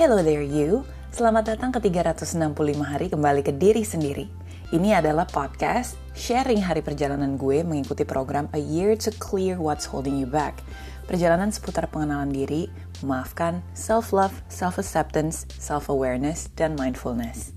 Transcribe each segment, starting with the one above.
Hello there you, selamat datang ke 365 hari kembali ke diri sendiri. Ini adalah podcast sharing hari perjalanan gue mengikuti program A Year to Clear What's Holding You Back. Perjalanan seputar pengenalan diri, memaafkan, self-love, self-acceptance, self-awareness, dan mindfulness.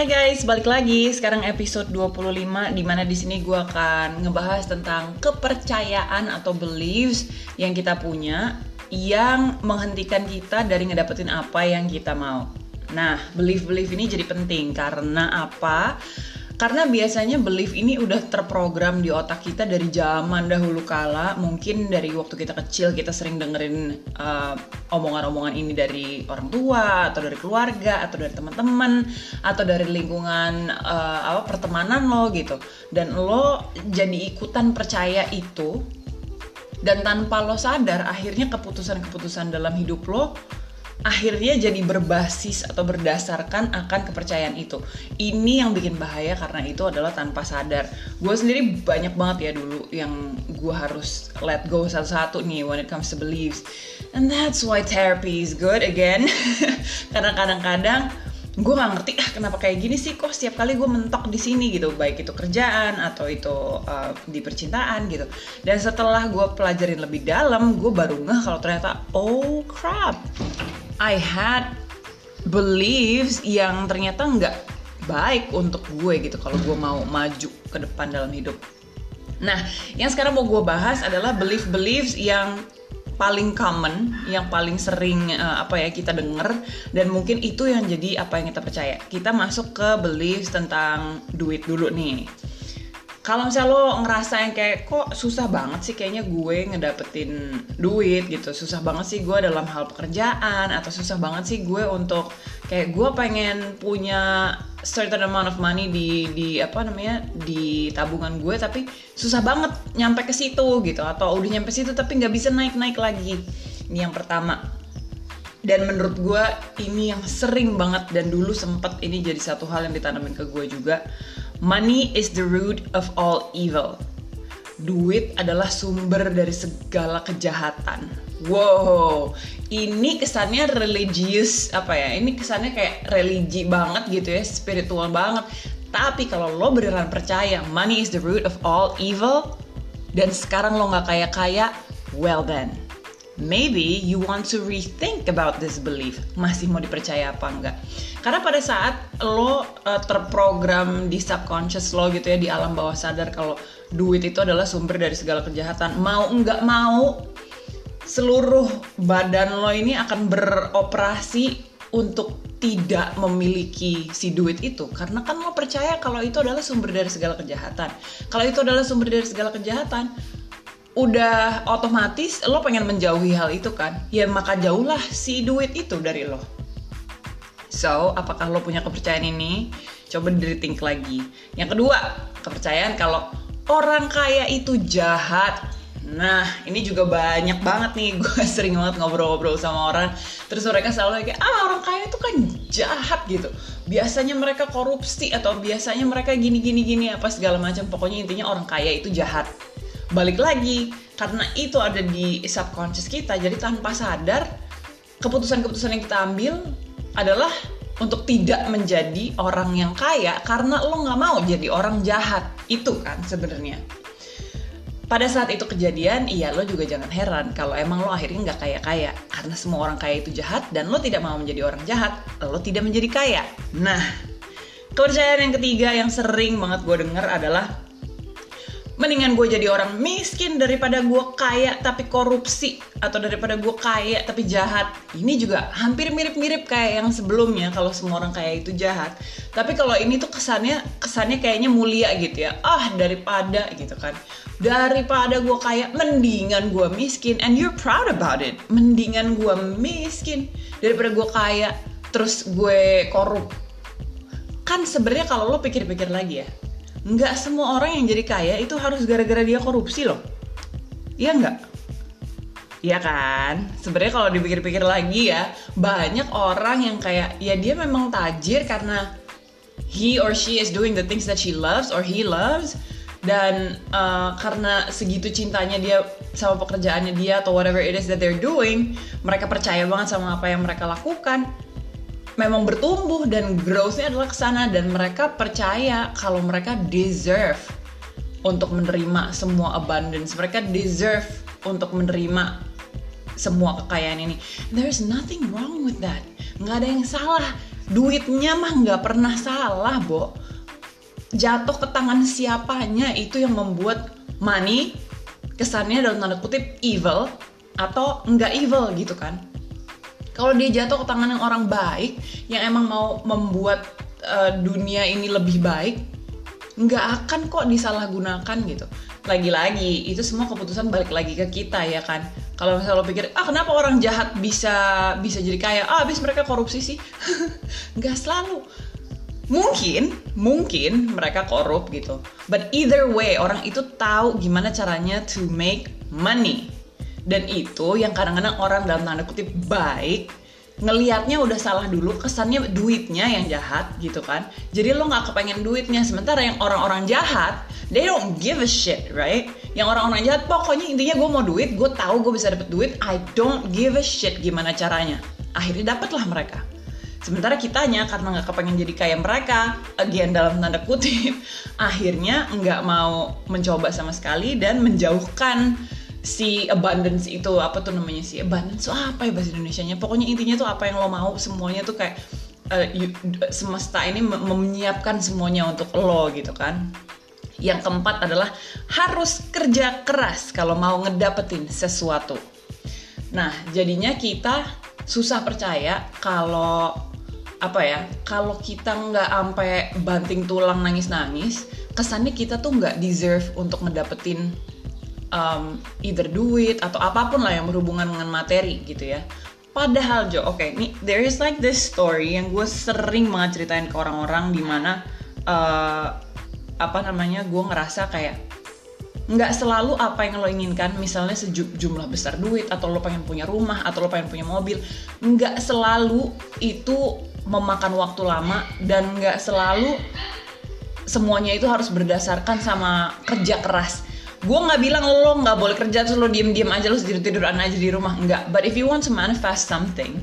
Hai guys, balik lagi. Sekarang episode 25 di mana di sini gue akan ngebahas tentang kepercayaan atau beliefs yang kita punya yang menghentikan kita dari ngedapetin apa yang kita mau. Nah, belief-belief ini jadi penting karena apa? Karena biasanya belief ini udah terprogram di otak kita dari zaman dahulu kala. Mungkin dari waktu kita kecil kita sering dengerin uh, omongan-omongan ini dari orang tua atau dari keluarga atau dari teman-teman atau dari lingkungan uh, apa pertemanan lo gitu. Dan lo jadi ikutan percaya itu dan tanpa lo sadar akhirnya keputusan-keputusan dalam hidup lo akhirnya jadi berbasis atau berdasarkan akan kepercayaan itu. Ini yang bikin bahaya karena itu adalah tanpa sadar. Gue sendiri banyak banget ya dulu yang gue harus let go satu-satu nih when it comes to beliefs. And that's why therapy is good again. karena kadang-kadang gue gak ngerti ah kenapa kayak gini sih kok setiap kali gue mentok di sini gitu baik itu kerjaan atau itu uh, di percintaan gitu dan setelah gue pelajarin lebih dalam gue baru ngeh kalau ternyata oh crap I had beliefs yang ternyata nggak baik untuk gue gitu kalau gue mau maju ke depan dalam hidup. Nah, yang sekarang mau gue bahas adalah belief-beliefs yang paling common, yang paling sering uh, apa ya kita dengar dan mungkin itu yang jadi apa yang kita percaya. Kita masuk ke beliefs tentang duit dulu nih kalau misalnya lo ngerasa yang kayak kok susah banget sih kayaknya gue ngedapetin duit gitu. Susah banget sih gue dalam hal pekerjaan atau susah banget sih gue untuk kayak gue pengen punya certain amount of money di di apa namanya di tabungan gue tapi susah banget nyampe ke situ gitu. Atau udah nyampe situ tapi nggak bisa naik naik lagi. Ini yang pertama. Dan menurut gue ini yang sering banget dan dulu sempet ini jadi satu hal yang ditanamin ke gue juga Money is the root of all evil. Duit adalah sumber dari segala kejahatan. Wow, ini kesannya religius apa ya? Ini kesannya kayak religi banget gitu ya, spiritual banget. Tapi kalau lo beneran percaya money is the root of all evil dan sekarang lo nggak kaya kaya, well then maybe you want to rethink about this belief. Masih mau dipercaya apa enggak? Karena pada saat lo uh, terprogram di subconscious lo gitu ya di alam bawah sadar kalau duit itu adalah sumber dari segala kejahatan, mau enggak mau seluruh badan lo ini akan beroperasi untuk tidak memiliki si duit itu. Karena kan lo percaya kalau itu adalah sumber dari segala kejahatan. Kalau itu adalah sumber dari segala kejahatan, udah otomatis lo pengen menjauhi hal itu kan? Ya maka jauhlah si duit itu dari lo so apakah lo punya kepercayaan ini? Coba dari think lagi. Yang kedua kepercayaan kalau orang kaya itu jahat. Nah, ini juga banyak banget nih. Gue sering banget ngobrol-ngobrol sama orang. Terus mereka selalu kayak, ah orang kaya itu kan jahat gitu. Biasanya mereka korupsi atau biasanya mereka gini-gini-gini apa segala macam. Pokoknya intinya orang kaya itu jahat. Balik lagi karena itu ada di subconscious kita jadi tanpa sadar keputusan-keputusan yang kita ambil adalah untuk tidak menjadi orang yang kaya karena lo nggak mau jadi orang jahat. Itu kan sebenarnya. Pada saat itu kejadian iya lo juga jangan heran kalau emang lo akhirnya nggak kaya kaya karena semua orang kaya itu jahat dan lo tidak mau menjadi orang jahat lo tidak menjadi kaya. Nah kepercayaan yang ketiga yang sering banget gue denger adalah mendingan gue jadi orang miskin daripada gue kaya tapi korupsi atau daripada gue kaya tapi jahat. Ini juga hampir mirip-mirip kayak yang sebelumnya kalau semua orang kaya itu jahat. Tapi kalau ini tuh kesannya kesannya kayaknya mulia gitu ya. Ah daripada gitu kan. Daripada gue kaya mendingan gue miskin. And you're proud about it. Mendingan gue miskin daripada gue kaya terus gue korup. Kan sebenarnya kalau lo pikir-pikir lagi ya nggak semua orang yang jadi kaya itu harus gara-gara dia korupsi loh iya nggak Iya kan? Sebenarnya kalau dipikir-pikir lagi ya, banyak orang yang kayak ya dia memang tajir karena he or she is doing the things that she loves or he loves dan uh, karena segitu cintanya dia sama pekerjaannya dia atau whatever it is that they're doing, mereka percaya banget sama apa yang mereka lakukan. Memang bertumbuh dan growth-nya adalah ke sana dan mereka percaya kalau mereka deserve untuk menerima semua abundance. Mereka deserve untuk menerima semua kekayaan ini. There's nothing wrong with that. Nggak ada yang salah. Duitnya mah nggak pernah salah, Bo. Jatuh ke tangan siapanya itu yang membuat money kesannya dalam tanda kutip evil atau nggak evil gitu kan. Kalau dia jatuh ke tangan yang orang baik yang emang mau membuat uh, dunia ini lebih baik, nggak akan kok disalahgunakan gitu. Lagi-lagi itu semua keputusan balik lagi ke kita ya kan? Kalau misalnya lo pikir ah kenapa orang jahat bisa bisa jadi kaya? Ah habis mereka korupsi sih. Nggak selalu. Mungkin mungkin mereka korup gitu. But either way orang itu tahu gimana caranya to make money dan itu yang kadang-kadang orang dalam tanda kutip baik ngelihatnya udah salah dulu kesannya duitnya yang jahat gitu kan. Jadi lo nggak kepengen duitnya sementara yang orang-orang jahat they don't give a shit right? Yang orang-orang jahat pokoknya intinya gue mau duit gue tahu gue bisa dapet duit I don't give a shit gimana caranya. Akhirnya dapatlah mereka. Sementara kitanya karena nggak kepengen jadi kayak mereka again dalam tanda kutip akhirnya nggak mau mencoba sama sekali dan menjauhkan si abundance itu apa tuh namanya si abundance tuh apa ya bahasa Indonesia nya pokoknya intinya tuh apa yang lo mau semuanya tuh kayak uh, you, semesta ini menyiapkan semuanya untuk lo gitu kan. Yang keempat adalah harus kerja keras kalau mau ngedapetin sesuatu. Nah jadinya kita susah percaya kalau apa ya kalau kita nggak sampai banting tulang nangis nangis kesannya kita tuh nggak deserve untuk ngedapetin um, either duit atau apa pun lah yang berhubungan dengan materi gitu ya. Padahal Jo, oke, okay, nih there is like this story yang gue sering banget ceritain ke orang-orang di mana uh, apa namanya gue ngerasa kayak nggak selalu apa yang lo inginkan misalnya sejumlah besar duit atau lo pengen punya rumah atau lo pengen punya mobil nggak selalu itu memakan waktu lama dan nggak selalu semuanya itu harus berdasarkan sama kerja keras gue nggak bilang lo nggak boleh kerja terus lo diem diem aja lo tidur tiduran aja di rumah. Nggak. But if you want to manifest something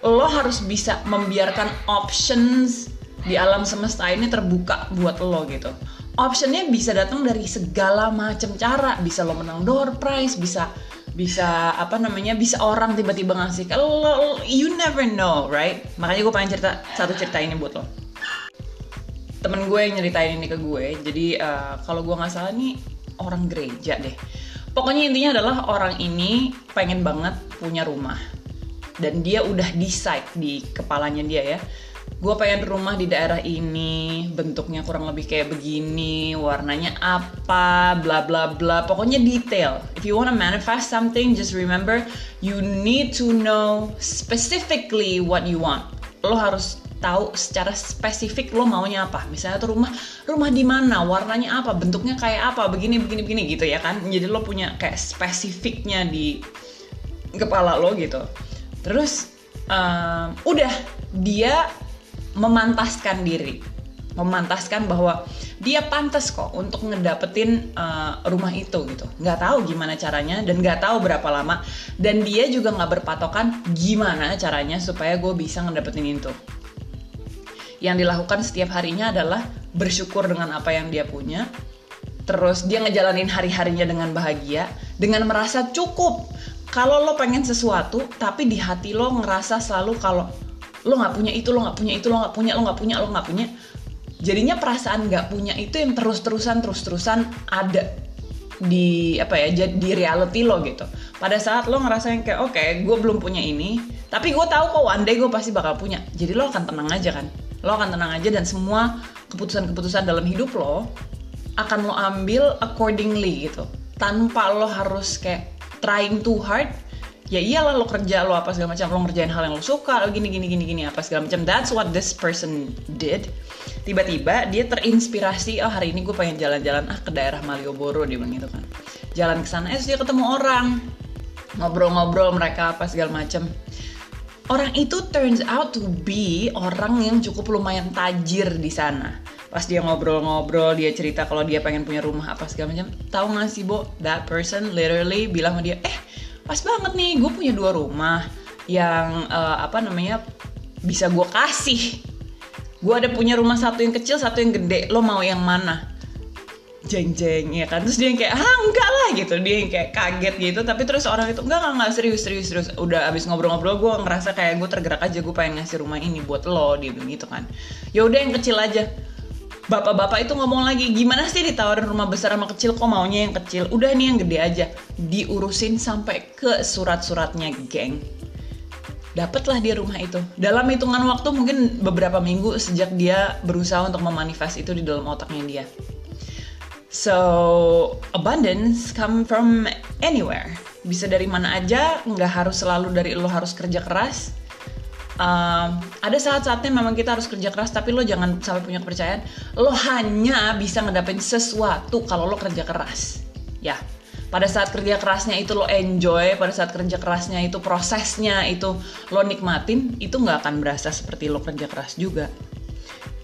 lo harus bisa membiarkan options di alam semesta ini terbuka buat lo gitu. Optionnya bisa datang dari segala macam cara. Bisa lo menang door prize bisa bisa apa namanya bisa orang tiba-tiba ngasih kalau you never know right? Makanya gue pengen cerita satu cerita ini buat lo. Temen gue yang nyeritain ini ke gue jadi uh, kalau gue nggak salah nih orang gereja deh. Pokoknya intinya adalah orang ini pengen banget punya rumah. Dan dia udah decide di kepalanya dia ya. Gue pengen rumah di daerah ini, bentuknya kurang lebih kayak begini, warnanya apa, bla bla bla. Pokoknya detail. If you wanna manifest something, just remember you need to know specifically what you want. Lo harus tahu secara spesifik lo maunya apa. Misalnya tuh rumah rumah di mana warnanya apa bentuknya kayak apa begini begini begini gitu ya kan. Jadi lo punya kayak spesifiknya di kepala lo gitu. Terus um, udah dia memantaskan diri. Memantaskan bahwa dia pantas kok untuk ngedapetin uh, rumah itu gitu. Nggak tahu gimana caranya dan nggak tahu berapa lama. Dan dia juga nggak berpatokan gimana caranya supaya gue bisa ngedapetin itu yang dilakukan setiap harinya adalah bersyukur dengan apa yang dia punya. Terus dia ngejalanin hari-harinya dengan bahagia dengan merasa cukup. Kalau lo pengen sesuatu tapi di hati lo ngerasa selalu kalau lo nggak punya itu lo nggak punya itu lo nggak punya lo nggak punya lo nggak punya. Jadinya perasaan nggak punya itu yang terus-terusan terus-terusan ada di apa ya di reality lo gitu. Pada saat lo ngerasa yang kayak oke okay, gue belum punya ini tapi gue tahu kok one day gue pasti bakal punya. Jadi lo akan tenang aja kan? Lo akan tenang aja dan semua keputusan-keputusan dalam hidup lo akan lo ambil accordingly gitu. Tanpa lo harus kayak trying too hard ya iyalah lo kerja lo apa segala macam lo ngerjain hal yang lo suka lo gini gini gini gini apa segala macam. That's what this person did tiba-tiba dia terinspirasi oh hari ini gue pengen jalan-jalan ah ke daerah Malioboro dia bilang gitu kan. Jalan ke sana eh dia ketemu orang. Ngobrol-ngobrol mereka apa segala macem. Orang itu turns out to be orang yang cukup lumayan tajir di sana. Pas dia ngobrol-ngobrol dia cerita kalau dia pengen punya rumah apa segala macam tahu nggak sih bo? That person literally bilang sama dia eh pas banget nih gue punya dua rumah yang uh, apa namanya bisa gue kasih gue ada punya rumah satu yang kecil satu yang gede. Lo mau yang mana? Jeng jeng ya kan? Terus dia yang kayak ah enggak lah gitu. Dia yang kayak kaget gitu. Tapi terus orang itu enggak enggak, enggak. Serius serius serius. Udah abis ngobrol-ngobrol gue ngerasa kayak gue tergerak aja. Gue pengen ngasih rumah ini buat lo dia bilang gitu kan. Ya udah yang kecil aja. Bapak-bapak itu ngomong lagi gimana sih ditawarin rumah besar sama kecil? Kok maunya yang kecil? Udah nih yang gede aja. Diurusin sampai ke surat-suratnya geng dapatlah dia rumah itu. Dalam hitungan waktu mungkin beberapa minggu sejak dia berusaha untuk memanifest itu di dalam otaknya dia. So abundance come from anywhere. Bisa dari mana aja nggak harus selalu dari lo harus kerja keras. Um, ada saat-saatnya memang kita harus kerja keras tapi lo jangan sampai punya kepercayaan. Lo hanya bisa ngedapin sesuatu kalau lo kerja keras. Ya pada saat kerja kerasnya itu lo enjoy pada saat kerja kerasnya itu prosesnya itu lo nikmatin itu nggak akan berasa seperti lo kerja keras juga.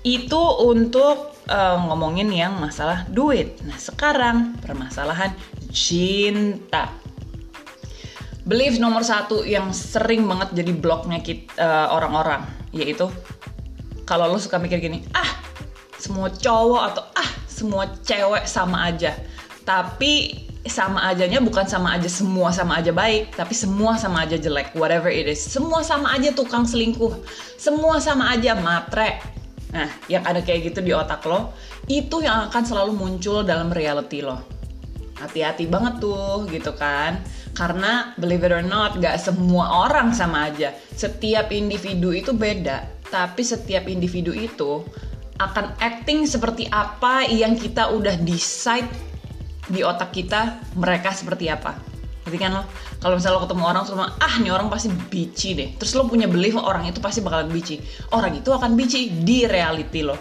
Itu untuk uh, ngomongin yang masalah duit. Nah sekarang permasalahan cinta. Belief nomor satu yang sering banget jadi bloknya kita uh, orang-orang yaitu kalau lo suka mikir gini ah semua cowok atau ah semua cewek sama aja. Tapi sama ajanya bukan sama aja semua sama aja baik tapi semua sama aja jelek whatever it is. Semua sama aja tukang selingkuh. Semua sama aja matre. Nah yang ada kayak gitu di otak lo itu yang akan selalu muncul dalam reality lo. Hati-hati banget tuh gitu kan? Karena believe it or not, gak semua orang sama aja. Setiap individu itu beda, tapi setiap individu itu akan acting seperti apa yang kita udah decide di otak kita mereka seperti apa. Jadi kan lo, kalau misalnya lo ketemu orang semua, ah nih orang pasti bici deh. Terus lo punya belief orang itu pasti bakalan bici. Orang itu akan bici di reality lo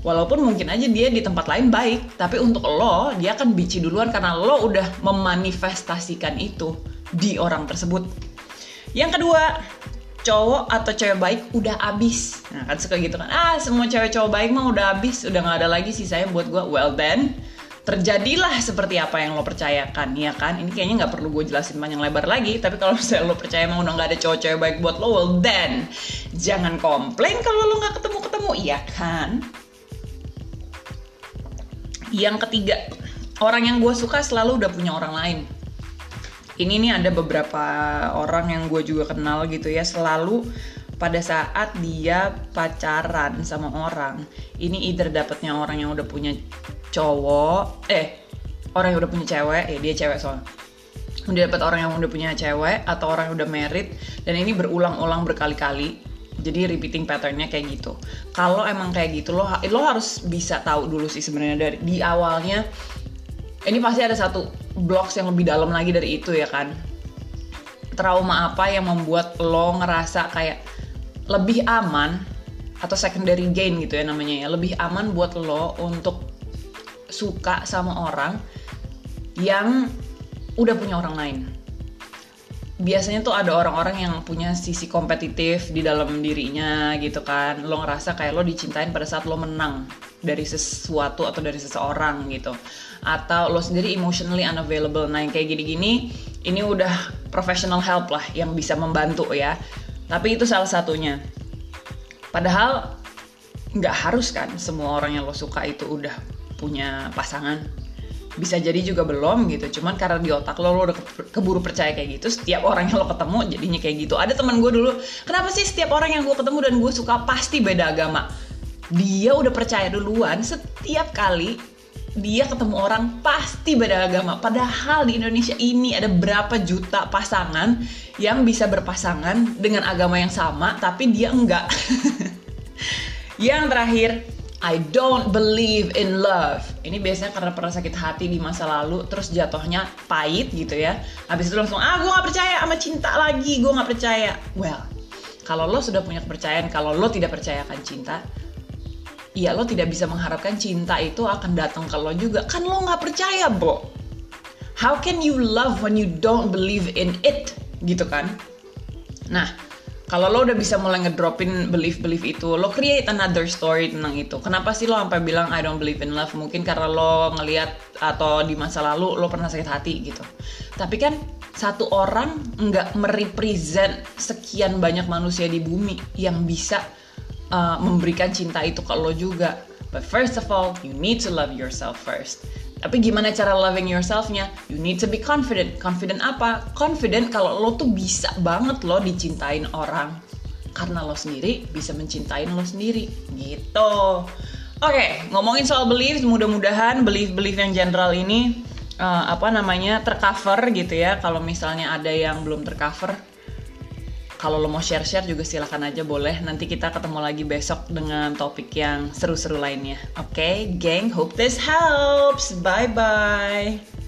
Walaupun mungkin aja dia di tempat lain baik, tapi untuk lo dia akan bici duluan karena lo udah memanifestasikan itu di orang tersebut. Yang kedua, cowok atau cewek baik udah abis. Nah kan suka gitu kan, ah semua cewek cowok baik mah udah abis, udah gak ada lagi sih saya buat gue. Well then, terjadilah seperti apa yang lo percayakan, ya kan? Ini kayaknya nggak perlu gue jelasin panjang lebar lagi, tapi kalau misalnya lo percaya emang udah nggak ada cowok-cewek baik buat lo, well then, jangan komplain kalau lo nggak ketemu-ketemu, iya kan? Yang ketiga, orang yang gue suka selalu udah punya orang lain. Ini nih ada beberapa orang yang gue juga kenal gitu ya, selalu pada saat dia pacaran sama orang, ini either dapetnya orang yang udah punya cowok, eh orang yang udah punya cewek, ya dia cewek soalnya. Udah dapet orang yang udah punya cewek atau orang yang udah married dan ini berulang-ulang berkali-kali. Jadi repeating patternnya kayak gitu. Kalau emang kayak gitu lo lo harus bisa tahu dulu sih sebenarnya dari di awalnya ini pasti ada satu blocks yang lebih dalam lagi dari itu ya kan. Trauma apa yang membuat lo ngerasa kayak lebih aman atau secondary gain gitu ya namanya ya. Lebih aman buat lo untuk suka sama orang yang udah punya orang lain. Biasanya tuh ada orang-orang yang punya sisi kompetitif di dalam dirinya gitu kan. Lo ngerasa kayak lo dicintain pada saat lo menang dari sesuatu atau dari seseorang gitu. Atau lo sendiri emotionally unavailable. Nah yang kayak gini-gini ini udah professional help lah yang bisa membantu ya tapi itu salah satunya. Padahal nggak harus kan semua orang yang lo suka itu udah punya pasangan. Bisa jadi juga belum gitu. Cuman karena di otak lo lo udah keburu percaya kayak gitu setiap orang yang lo ketemu jadinya kayak gitu. Ada teman gue dulu kenapa sih setiap orang yang gue ketemu dan gue suka pasti beda agama? Dia udah percaya duluan setiap kali dia ketemu orang pasti beda agama padahal di Indonesia ini ada berapa juta pasangan yang bisa berpasangan dengan agama yang sama tapi dia enggak yang terakhir I don't believe in love. Ini biasanya karena pernah sakit hati di masa lalu, terus jatuhnya pahit gitu ya. Habis itu langsung, ah gue gak percaya sama cinta lagi, gue gak percaya. Well, kalau lo sudah punya kepercayaan, kalau lo tidak percayakan cinta, ya lo tidak bisa mengharapkan cinta itu akan datang ke lo juga. Kan lo gak percaya, Bo. how can you love when you don't believe in it gitu kan nah kalau lo udah bisa mulai ngedropin belief-belief itu, lo create another story tentang itu. Kenapa sih lo sampai bilang I don't believe in love? Mungkin karena lo ngeliat atau di masa lalu lo pernah sakit hati gitu. Tapi kan satu orang nggak merepresent sekian banyak manusia di bumi yang bisa uh, memberikan cinta itu ke lo juga. But first of all, you need to love yourself first. Tapi gimana cara loving yourselfnya? You need to be confident. Confident apa? Confident kalau lo tuh bisa banget lo dicintain orang. Karena lo sendiri bisa mencintain lo sendiri. Gitu. Oke, okay, ngomongin soal belief, mudah-mudahan belief-belief yang general ini uh, apa namanya tercover gitu ya. Kalau misalnya ada yang belum tercover, kalau lo mau share-share juga silahkan aja boleh. Nanti kita ketemu lagi besok dengan topik yang seru-seru lainnya. Oke, okay, gang, hope this helps. Bye-bye.